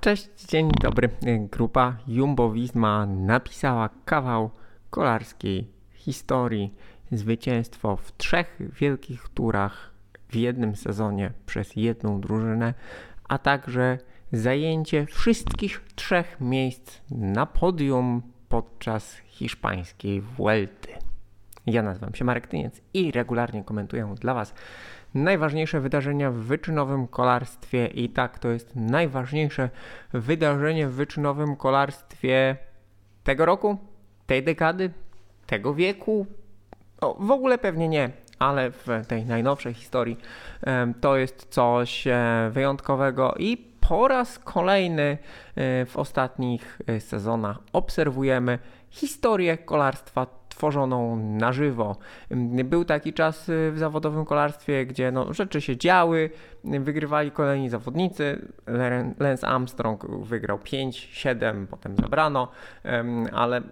Cześć, dzień dobry. Grupa Jumbo Visma napisała kawał kolarskiej historii. Zwycięstwo w trzech wielkich turach w jednym sezonie przez jedną drużynę, a także zajęcie wszystkich trzech miejsc na podium podczas hiszpańskiej Vuelty. Ja nazywam się Marek Tyniec i regularnie komentuję dla Was najważniejsze wydarzenia w wyczynowym kolarstwie i tak to jest najważniejsze wydarzenie w wyczynowym kolarstwie tego roku, tej dekady, tego wieku. O, w ogóle pewnie nie, ale w tej najnowszej historii to jest coś e, wyjątkowego i po raz kolejny e, w ostatnich e, sezonach obserwujemy historię kolarstwa tworzoną na żywo. Był taki czas y, w zawodowym kolarstwie, gdzie no, rzeczy się działy, wygrywali kolejni zawodnicy. Lance Armstrong wygrał 5, 7, potem zabrano, ale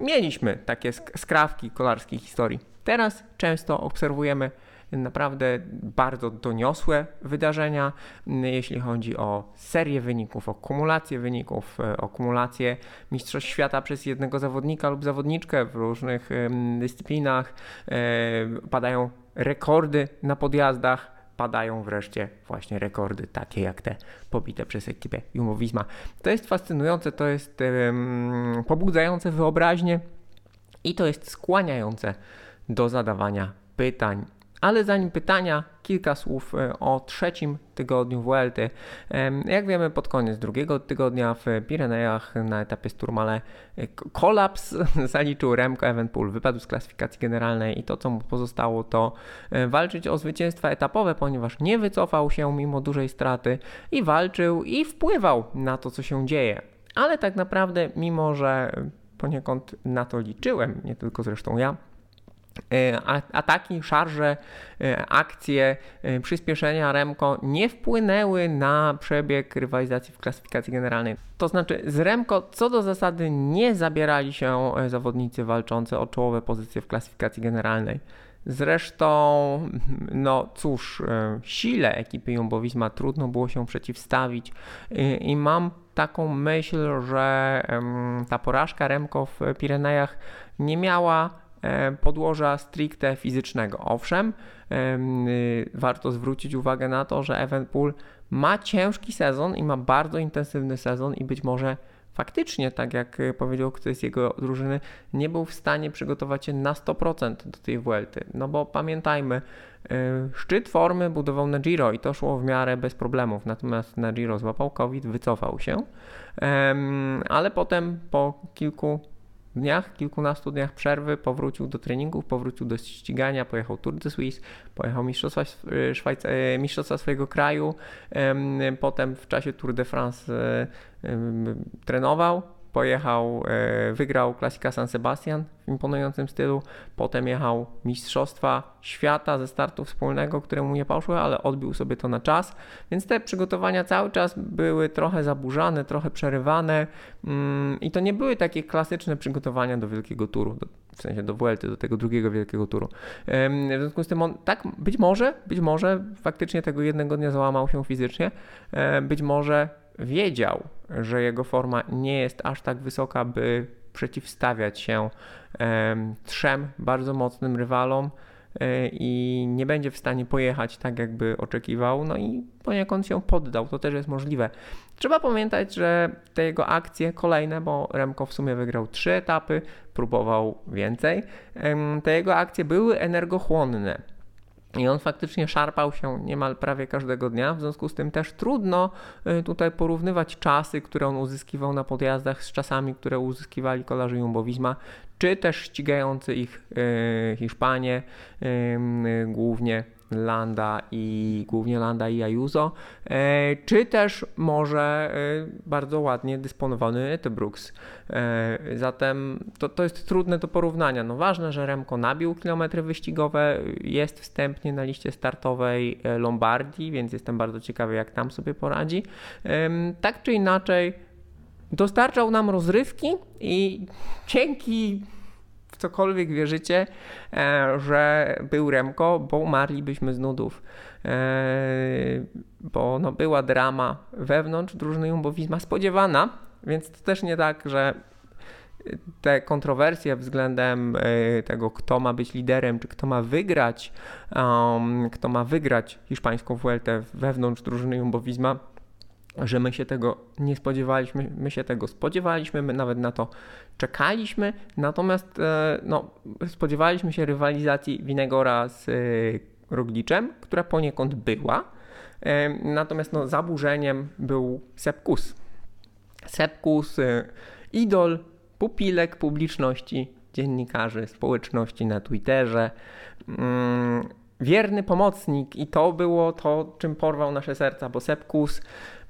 mieliśmy takie skrawki kolarskiej historii. Teraz często obserwujemy naprawdę bardzo doniosłe wydarzenia, jeśli chodzi o serię wyników, o kumulację wyników, e, o kumulację Mistrzostw Świata przez jednego zawodnika lub zawodniczkę w różnych dyscyplinach. E, padają rekordy na podjazdach, padają wreszcie właśnie rekordy takie jak te pobite przez ekipę Jumbo-Visma. To jest fascynujące, to jest um, pobudzające wyobraźnię i to jest skłaniające do zadawania pytań ale zanim pytania, kilka słów e, o trzecim tygodniu Vuelty. Jak wiemy, pod koniec drugiego tygodnia w Pirenejach na etapie Sturmale e, kolaps zaliczył Remco Evenpool, wypadł z klasyfikacji generalnej i to, co mu pozostało, to e, walczyć o zwycięstwa etapowe, ponieważ nie wycofał się mimo dużej straty i walczył i wpływał na to, co się dzieje. Ale tak naprawdę, mimo że poniekąd na to liczyłem, nie tylko zresztą ja, ataki, szarże, e, akcje, e, przyspieszenia Remco nie wpłynęły na przebieg rywalizacji w klasyfikacji generalnej. To znaczy z Remco co do zasady nie zabierali się zawodnicy walczący o czołowe pozycje w klasyfikacji generalnej. Zresztą, no cóż, sile ekipy Jumbo-Visma trudno było się przeciwstawić i mam taką myśl, że ta porażka Remco w Pirenejach nie miała E, podłoża stricte fizycznego. Owszem, y, warto zwrócić uwagę na to, że Evenpool ma ciężki sezon i ma bardzo intensywny sezon i być może faktycznie, tak jak powiedział ktoś z jego drużyny, nie był w stanie przygotować się na 100% do tej Vuelty. No bo pamiętajmy, y, szczyt formy budował na Giro i to szło w miarę bez problemów, natomiast na Giro złapał COVID, wycofał się, ale potem po kilku dniach, kilkunastu dniach przerwy powrócił do treningów, powrócił do ścigania, pojechał Tour de Suisse, pojechał mistrzostwa, e, Szwajc- e, mistrzostwa swojego kraju, potem w czasie Tour de France e, trenował, pojechał, e, wygrał klasika San Sebastian w imponującym stylu, potem jechał Mistrzostwa Świata ze startu wspólnego, któremu nie poszły, ale odbił sobie to na czas, więc te przygotowania cały czas były trochę zaburzane, trochę przerywane mm, i to nie były takie klasyczne przygotowania do wielkiego turu, w sensie do Vuelty, do tego drugiego wielkiego turu. W związku z tym on, tak, być może, być może faktycznie tego jednego dnia załamał się fizycznie, e, być może wiedział, że jego forma nie jest aż tak wysoka, by przeciwstawiać się trzem bardzo mocnym rywalom e, i nie będzie w stanie pojechać tak, jakby oczekiwał, no i poniekąd się poddał. To też jest możliwe. Trzeba pamiętać, że te jego akcje kolejne, bo Remko w sumie wygrał trzy etapy, próbował więcej, te jego akcje były energochłonne. I on faktycznie szarpał się niemal prawie każdego dnia, w związku z tym też trudno y, tutaj porównywać czasy, które on uzyskiwał na podjazdach z czasami, które uzyskiwali kolarze Jumbo-Visma, czy też ścigający ich y, Hiszpanie, y, głównie Landa i głównie Landa i Ayuso, e, czy też może e, bardzo ładnie dysponowany Brooks. E, zatem to, to jest trudne do porównania. No ważne, że Remco nabił kilometry wyścigowe, jest wstępnie na liście startowej Lombardii, więc jestem bardzo ciekawy, jak tam sobie poradzi. Tak czy inaczej, dostarczał nam rozrywki i dzięki w cokolwiek wierzycie, e, że był Remko, bo umarlibyśmy z nudów. E, bo no, była drama wewnątrz drużyny Jumbo Visma spodziewana, więc to też nie tak, że te kontrowersje względem e, tego, kto ma być liderem, czy kto ma wygrać, um, kto ma wygrać hiszpańską Vueltę wewnątrz drużyny Jumbo Visma, że my się tego nie spodziewaliśmy, my się tego spodziewaliśmy, my nawet na to czekaliśmy, natomiast e, no, spodziewaliśmy się rywalizacji Winegora z e, Rogliczem, która poniekąd była, natomiast no, zaburzeniem był Sepkus. Sepkus, idol pupilek publiczności, dziennikarzy, społeczności na Twitterze. Wierny pomocnik i to było to, czym porwał nasze serca, bo Sepkus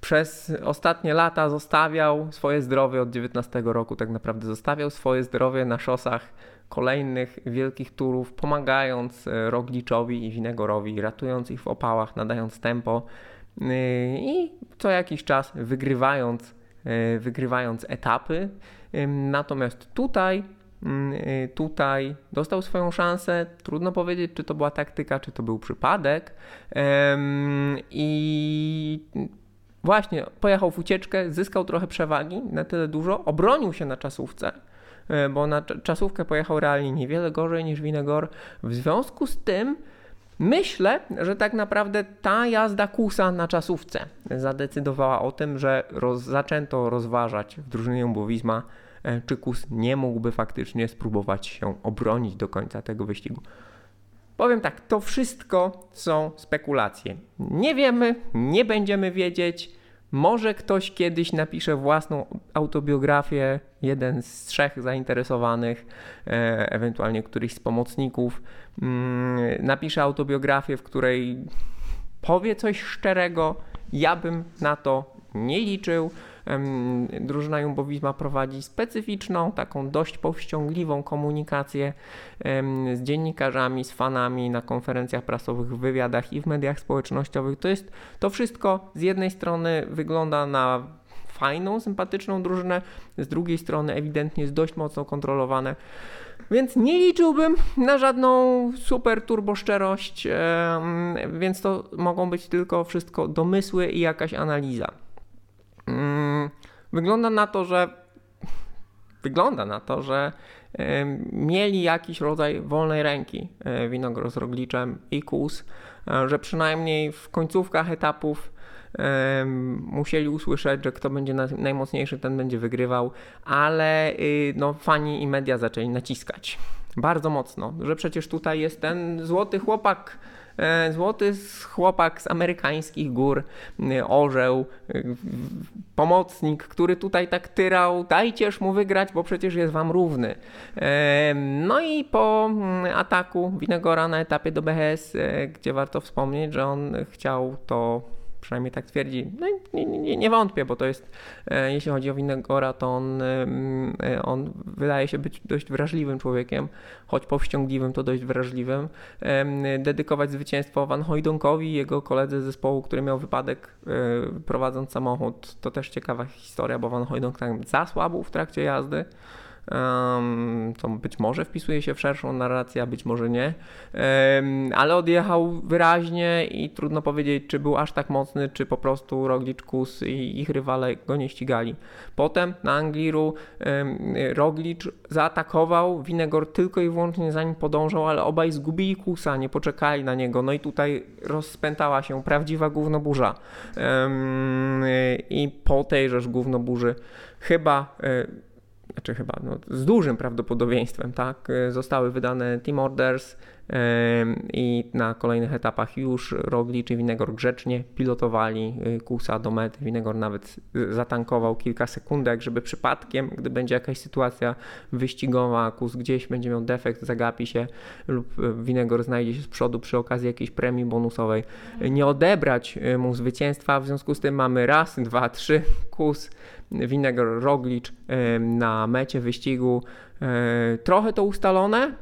przez ostatnie lata zostawiał swoje zdrowie od 19 roku, tak naprawdę zostawiał swoje zdrowie na szosach kolejnych wielkich turów, pomagając e, Rogliczowi i Winegorowi, ratując ich w opałach, nadając tempo y, i co jakiś czas wygrywając, e, wygrywając etapy. Natomiast tutaj, tutaj dostał swoją szansę. Trudno powiedzieć, czy to była taktyka, czy to był przypadek. I właśnie pojechał w ucieczkę, zyskał trochę przewagi, na tyle dużo, obronił się na czasówce e, bo na czasówkę pojechał realnie niewiele gorzej niż Winegor. W związku z tym myślę, że tak naprawdę ta jazda Kusa na czasówce zadecydowała o tym, że roz, zaczęto rozważać w drużynie Jumbowizma, e, czy Kus nie mógłby faktycznie spróbować się obronić do końca tego wyścigu. Powiem tak, to wszystko są spekulacje. Nie wiemy, nie będziemy wiedzieć. Może ktoś kiedyś napisze własną autobiografię, jeden z trzech zainteresowanych, e, ewentualnie któryś z pomocników, mm, napisze autobiografię, w której powie coś szczerego. Ja bym na to nie liczył. Drużyna Jumbo Visma prowadzi specyficzną, taką dość powściągliwą komunikację z dziennikarzami, z fanami na konferencjach prasowych, w wywiadach i w mediach społecznościowych. To jest to wszystko z jednej strony wygląda na fajną, sympatyczną drużynę, z drugiej strony ewidentnie jest dość mocno kontrolowane. Więc nie liczyłbym na żadną super turbo szczerość, więc to mogą być tylko wszystko domysły i jakaś analiza. Wygląda na to, że wygląda na to, że mieli jakiś rodzaj wolnej ręki e, Winogro z Rogliczem i Kus, e, że przynajmniej w końcówkach etapów musieli usłyszeć, że kto będzie najmocniejszy, ten będzie wygrywał, ale y, no, fani i media zaczęli naciskać bardzo mocno, że przecież tutaj jest ten złoty chłopak E, złoty chłopak z amerykańskich gór, e, orzeł, e, pomocnik, który tutaj tak tyrał, dajcież mu wygrać, bo przecież jest wam równy. No i po mm, ataku Winegora na etapie do BHS, gdzie warto wspomnieć, że on chciał to przynajmniej tak twierdzi. No nie, nie, nie, wątpię, bo to jest, e, jeśli chodzi o Winegora, to on, e, on wydaje się być dość wrażliwym człowiekiem, choć powściągliwym, to dość wrażliwym. Dedykować zwycięstwo Van Hojdonkowi, jego koledze z zespołu, który miał wypadek e, prowadząc samochód, to też ciekawa historia, bo Van Hojdonk tam zasłabł w trakcie jazdy to być może wpisuje się w szerszą narrację, a być może nie, ale odjechał wyraźnie i trudno powiedzieć, czy był aż tak mocny, czy po prostu Roglic, Kus i ich rywale go nie ścigali. Potem na Angliru Roglic zaatakował, Winegor tylko i wyłącznie za nim podążał, ale obaj zgubili Kusa, nie poczekali na niego, no i tutaj rozpętała się prawdziwa gównoburza. I po tejżeż gównoburzy chyba e, znaczy chyba no, z dużym prawdopodobieństwem, tak, e, zostały wydane team orders i na kolejnych etapach już Rogli czy Winegor grzecznie pilotowali e, Kusa do mety. Winegor nawet zatankował kilka sekundek, żeby przypadkiem, gdy będzie jakaś sytuacja wyścigowa, Kus gdzieś będzie miał defekt, zagapi się lub Winegor znajdzie się z przodu przy okazji jakiejś premii bonusowej, nie odebrać mu zwycięstwa. W związku z tym mamy raz, dwa, trzy, Kus Winegor Roglic na mecie wyścigu. E, trochę to ustalone,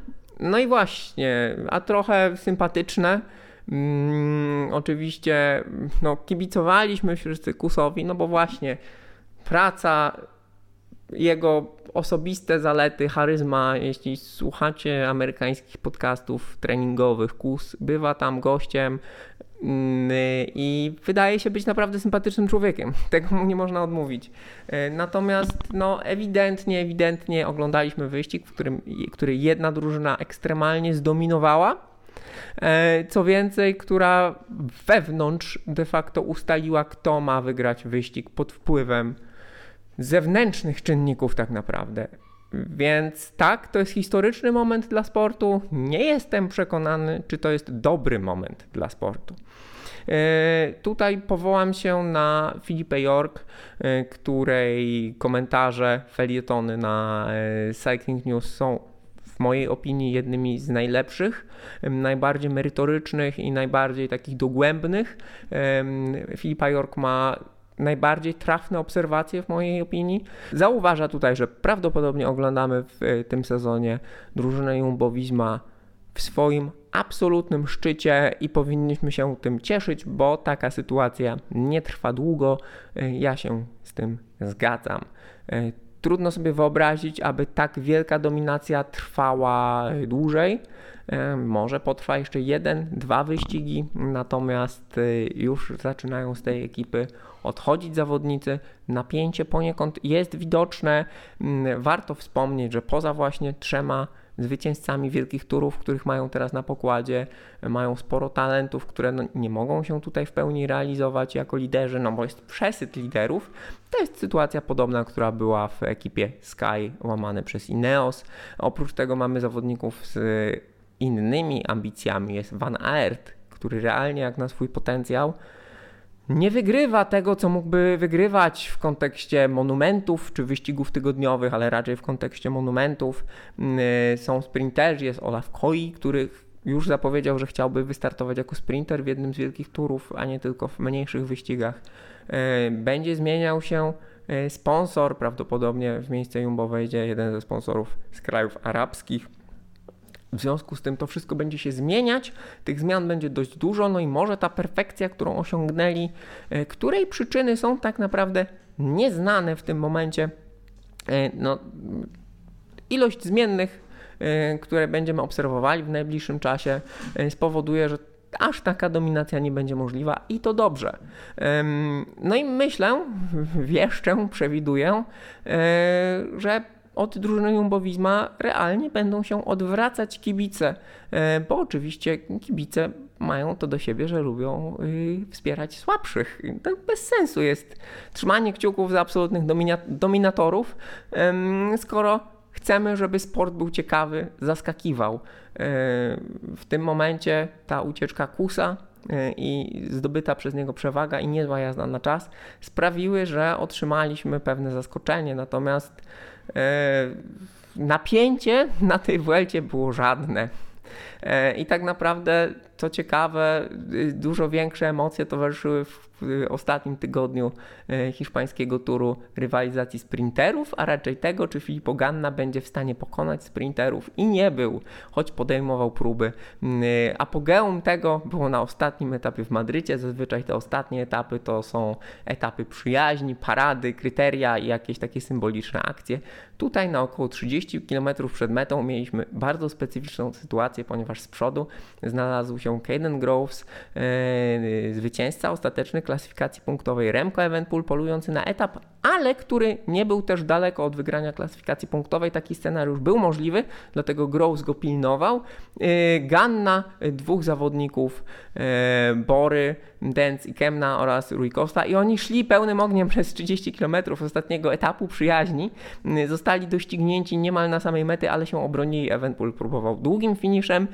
no i właśnie, a trochę sympatyczne. Hmm, oczywiście no, kibicowaliśmy wszyscy Kusowi, no bo właśnie praca jego osobiste zalety, charyzma. Jeśli słuchacie amerykańskich podcastów treningowych, KUS bywa tam gościem mm, i wydaje się być naprawdę sympatycznym człowiekiem. Tego mu nie można odmówić. E, natomiast no, ewidentnie, ewidentnie oglądaliśmy wyścig, w którym, który jedna drużyna ekstremalnie zdominowała. E, co więcej, która wewnątrz de facto ustaliła, kto ma wygrać wyścig pod wpływem zewnętrznych czynników, tak naprawdę. Więc tak, to jest historyczny moment dla sportu. Nie jestem przekonany, czy to jest dobry moment dla sportu. E, tutaj powołam się na Filipę York, e, której komentarze, felietony na e, Cycling News są w mojej opinii jednymi z najlepszych, najbardziej merytorycznych i najbardziej takich dogłębnych. Filipa York ma najbardziej trafne obserwacje w mojej opinii. Zauważa tutaj, że prawdopodobnie oglądamy w tym sezonie drużynę Jumbo-Visma w swoim absolutnym szczycie i powinniśmy się tym cieszyć, bo taka sytuacja nie trwa długo. E, ja się z tym zgadzam. E, trudno sobie wyobrazić, aby tak wielka dominacja trwała dłużej. Może potrwa jeszcze jeden, dwa wyścigi, natomiast już zaczynają z tej ekipy odchodzić zawodnicy. Napięcie poniekąd jest widoczne. Mm, warto wspomnieć, że poza właśnie trzema zwycięzcami wielkich turów, których mają teraz na pokładzie, mają sporo talentów, które no nie mogą się tutaj w pełni realizować jako liderzy, no bo jest przesyt liderów. To jest sytuacja podobna, która była w ekipie Sky łamane przez Ineos. Oprócz tego mamy zawodników z innymi ambicjami. Jest Van Aert, który realnie jak na swój potencjał nie wygrywa tego, co mógłby wygrywać w kontekście monumentów czy wyścigów tygodniowych, ale raczej w kontekście monumentów. Mm, y, są sprinterzy, jest Olaf Koi, który już zapowiedział, że chciałby wystartować jako sprinter w jednym z wielkich turów, a nie tylko w mniejszych wyścigach. Y, będzie zmieniał się y, sponsor, prawdopodobnie w miejsce Jumbo wejdzie jeden ze sponsorów z krajów arabskich. W związku z tym to wszystko będzie się zmieniać, tych zmian będzie dość dużo, no i może ta perfekcja, którą osiągnęli, e, której przyczyny są tak naprawdę nieznane w tym momencie, e, no, ilość zmiennych, e, które będziemy obserwowali w najbliższym czasie, spowoduje, że aż taka dominacja nie będzie możliwa i to dobrze. No i myślę, wieszczę, przewiduję, że od drużyny Jumbowizma realnie będą się odwracać kibice, e, bo oczywiście kibice mają to do siebie, że lubią y, wspierać słabszych. To bez sensu jest trzymanie kciuków za absolutnych dominatorów, skoro chcemy, żeby sport był ciekawy, zaskakiwał. E, w tym momencie ta ucieczka Kusa e, i zdobyta przez niego przewaga i niezła jazda na czas sprawiły, że otrzymaliśmy pewne zaskoczenie. Natomiast napięcie na tej Vuelcie było żadne. E, I tak naprawdę, co ciekawe, y, dużo większe emocje towarzyszyły w ostatnim tygodniu e, hiszpańskiego turu rywalizacji sprinterów, a raczej tego, czy Filippo Ganna będzie w stanie pokonać sprinterów i nie był, choć podejmował próby. Mm, e, apogeum tego było na ostatnim etapie w Madrycie. Zazwyczaj te ostatnie etapy to są etapy przyjaźni, parady, kryteria i jakieś takie symboliczne akcje. Tutaj na około 30 km przed metą mieliśmy bardzo specyficzną sytuację, ponieważ z przodu znalazł się Caden Groves, e, zwycięzca ostateczny klasyfikacji punktowej Remco Evenpool polujący na etap, ale który nie był też daleko od wygrania klasyfikacji punktowej. Taki scenariusz był możliwy, dlatego Groves go pilnował. E, Ganna, dwóch zawodników, e, Bory, Dens i Kemna oraz Rui Costa i oni szli pełnym ogniem przez 30 km ostatniego etapu przyjaźni. Zostali doścignięci niemal na samej mety, ale się obronili. Evenpool próbował długim finiszem,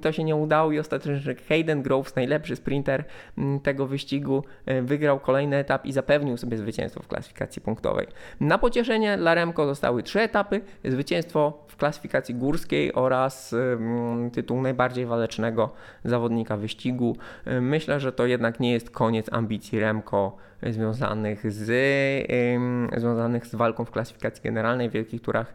to się nie udało i ostatecznie Hayden Groves, najlepszy sprinter tego wyścigu, wygrał kolejny etap i zapewnił sobie zwycięstwo w klasyfikacji punktowej. Na pocieszenie dla Remco zostały trzy etapy, zwycięstwo w klasyfikacji górskiej oraz tytuł najbardziej walecznego zawodnika wyścigu. Myślę, że to jednak nie jest koniec ambicji Remco związanych z, związanych z walką w klasyfikacji generalnej w wielkich turach.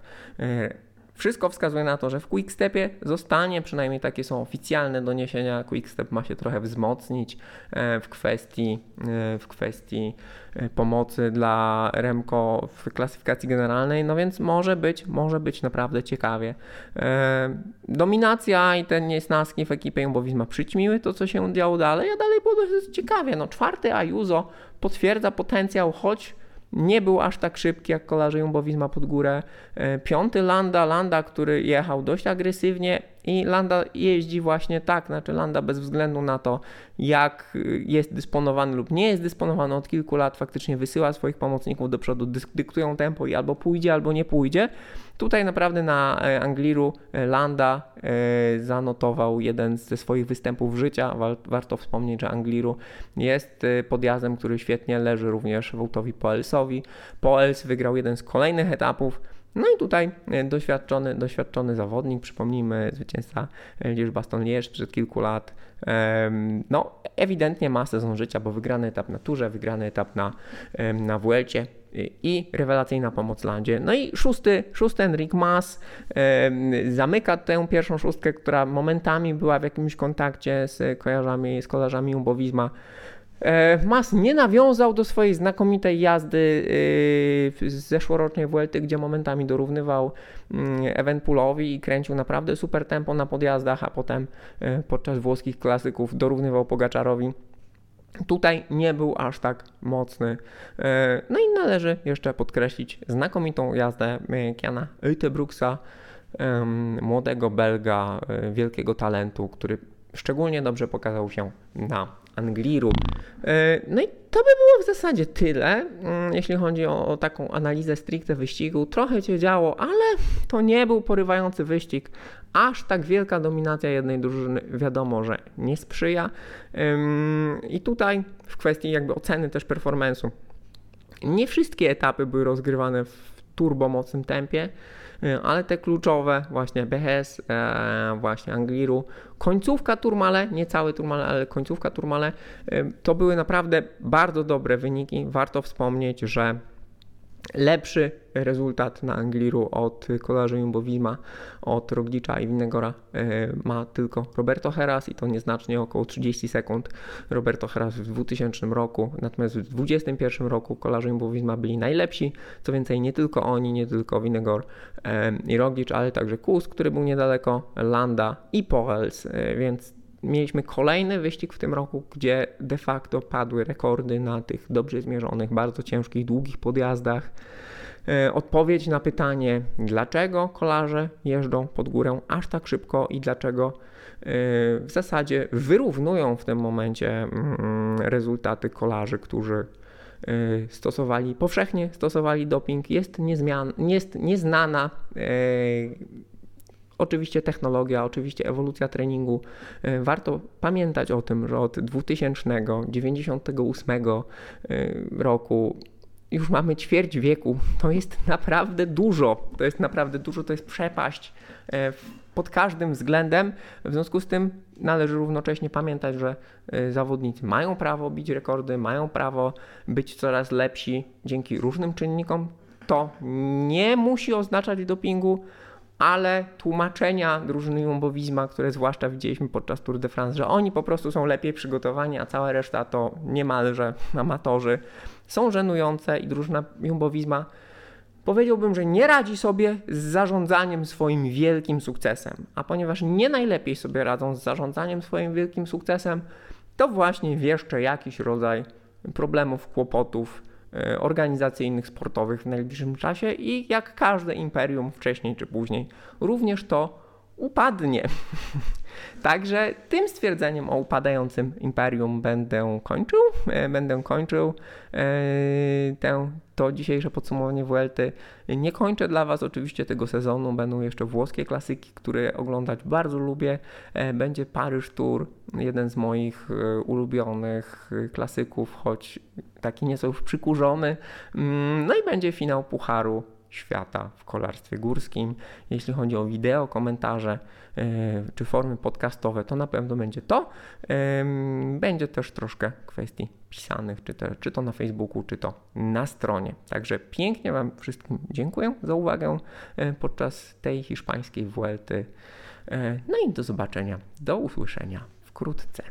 Wszystko wskazuje na to, że w Quickstepie zostanie, przynajmniej takie są oficjalne doniesienia. Quickstep ma się trochę wzmocnić e, w kwestii, e, w kwestii e, pomocy dla Remco w klasyfikacji generalnej, no więc może być, może być naprawdę ciekawie. Dominacja i te niesnaski w ekipie bo Wizma przyćmiły to, co się działo dalej, a dalej było dosyć ciekawie. No czwarty Ayuso potwierdza potencjał, choć nie był aż tak szybki jak kolarze Jumbo Visma pod górę. E, piąty Landa, Landa, który jechał dość agresywnie i Landa jeździ właśnie tak, znaczy Landa bez względu na to, jak jest dysponowany lub nie jest dysponowany od kilku lat, faktycznie wysyła swoich pomocników do przodu, dyktują tempo i albo pójdzie, albo nie pójdzie. Tutaj naprawdę na e, Angliru e, Landa zanotował jeden ze swoich występów życia. Warto wspomnieć, że Angliru jest podjazdem, który świetnie leży również Wołtowi Poelsowi. Poels wygrał jeden z kolejnych etapów no i tutaj e, doświadczony, doświadczony zawodnik, przypomnijmy, zwycięzca Liège Baston Liège sprzed kilku lat, no ewidentnie ma sezon życia, bo wygrany etap na Turze, wygrany etap na, na Vuelcie i rewelacyjna pomoc Landzie. No i szósty, szósty Enric Mas zamyka tę pierwszą szóstkę, która momentami była w jakimś kontakcie z kojarzami, z kolarzami. E, Mas nie nawiązał do swojej znakomitej jazdy e, z zeszłorocznej Vuelty, gdzie momentami dorównywał mm, Evenpoolowi i kręcił naprawdę super tempo na podjazdach, a potem e, podczas włoskich klasyków dorównywał Pogaczarowi. Tutaj nie był aż tak mocny. No i należy jeszcze podkreślić znakomitą jazdę Kiana Utebruksa, młodego Belga, wielkiego talentu, który szczególnie dobrze pokazał się na Angliru. E, no i to by było w zasadzie tyle, mm, jeśli chodzi o, o, taką analizę stricte wyścigu. Trochę się działo, ale to nie był porywający wyścig. Aż tak wielka dominacja jednej drużyny wiadomo, że nie sprzyja. I tutaj w kwestii jakby oceny też performance'u. Nie wszystkie etapy były rozgrywane w turbomocnym tempie. E, ale te kluczowe, właśnie Behes, e, właśnie Angliru, końcówka Turmale, nie cały Turmale, ale końcówka Turmale, e, to były naprawdę bardzo dobre wyniki. Warto wspomnieć, że lepszy rezultat na Angliru od kolarzy Jumbo Visma, od Roglicza i Winnegora e, ma tylko Roberto Heras i to nieznacznie około 30 sekund. Roberto Heras w 2000 roku, natomiast w 2021 roku kolarze Jumbo Visma byli najlepsi. Co więcej, nie tylko oni, nie tylko Winnegor e, i Roglicz, ale także Kus, który był niedaleko, Landa i Poels, e, więc mieliśmy kolejny wyścig w tym roku, gdzie de facto padły rekordy na tych dobrze zmierzonych, bardzo ciężkich, długich podjazdach. E, odpowiedź na pytanie, dlaczego kolarze jeżdżą pod górę aż tak szybko i dlaczego e, w zasadzie wyrównują w tym momencie mm, rezultaty kolarzy, którzy e, stosowali, powszechnie stosowali doping, jest, niezmian, jest nieznana Oczywiście technologia, oczywiście ewolucja treningu. E, warto pamiętać o tym, że od 2098 e, roku już mamy ćwierć wieku. To jest naprawdę dużo. To jest naprawdę dużo, to jest przepaść e, pod każdym względem. W związku z tym należy równocześnie pamiętać, że zawodnicy mają prawo bić rekordy, mają prawo być coraz lepsi dzięki różnym czynnikom. To nie musi oznaczać dopingu ale tłumaczenia drużyny Jumbo Visma, które zwłaszcza widzieliśmy podczas Tour de France, że oni po prostu są lepiej przygotowani, a cała reszta to niemalże amatorzy, są żenujące i drużyna Jumbo Visma powiedziałbym, że nie radzi sobie z zarządzaniem swoim wielkim sukcesem. A ponieważ nie najlepiej sobie radzą z zarządzaniem swoim wielkim sukcesem, to właśnie wieszcze jakiś rodzaj problemów, kłopotów, organizacyjnych, sportowych w najbliższym czasie i jak każde imperium wcześniej czy później, również to upadnie. Także tym stwierdzeniem o upadającym imperium będę kończył. E, będę kończył e, tę, to dzisiejsze podsumowanie Vuelty. Nie kończę dla Was oczywiście tego sezonu. Będą jeszcze włoskie klasyki, które oglądać bardzo lubię. E, będzie Paryż Tour, jeden z moich ulubionych klasyków, choć taki nieco już przykurzony. Mm, no i będzie finał Pucharu świata w kolarstwie górskim. Jeśli chodzi o wideo, komentarze e, czy formy podcastowe, to na pewno będzie to. Będzie też troszkę kwestii pisanych, czy to, czy to na Facebooku, czy to na stronie. Także pięknie Wam wszystkim dziękuję za uwagę e, podczas tej hiszpańskiej Vuelty. E, no i do zobaczenia, do usłyszenia wkrótce.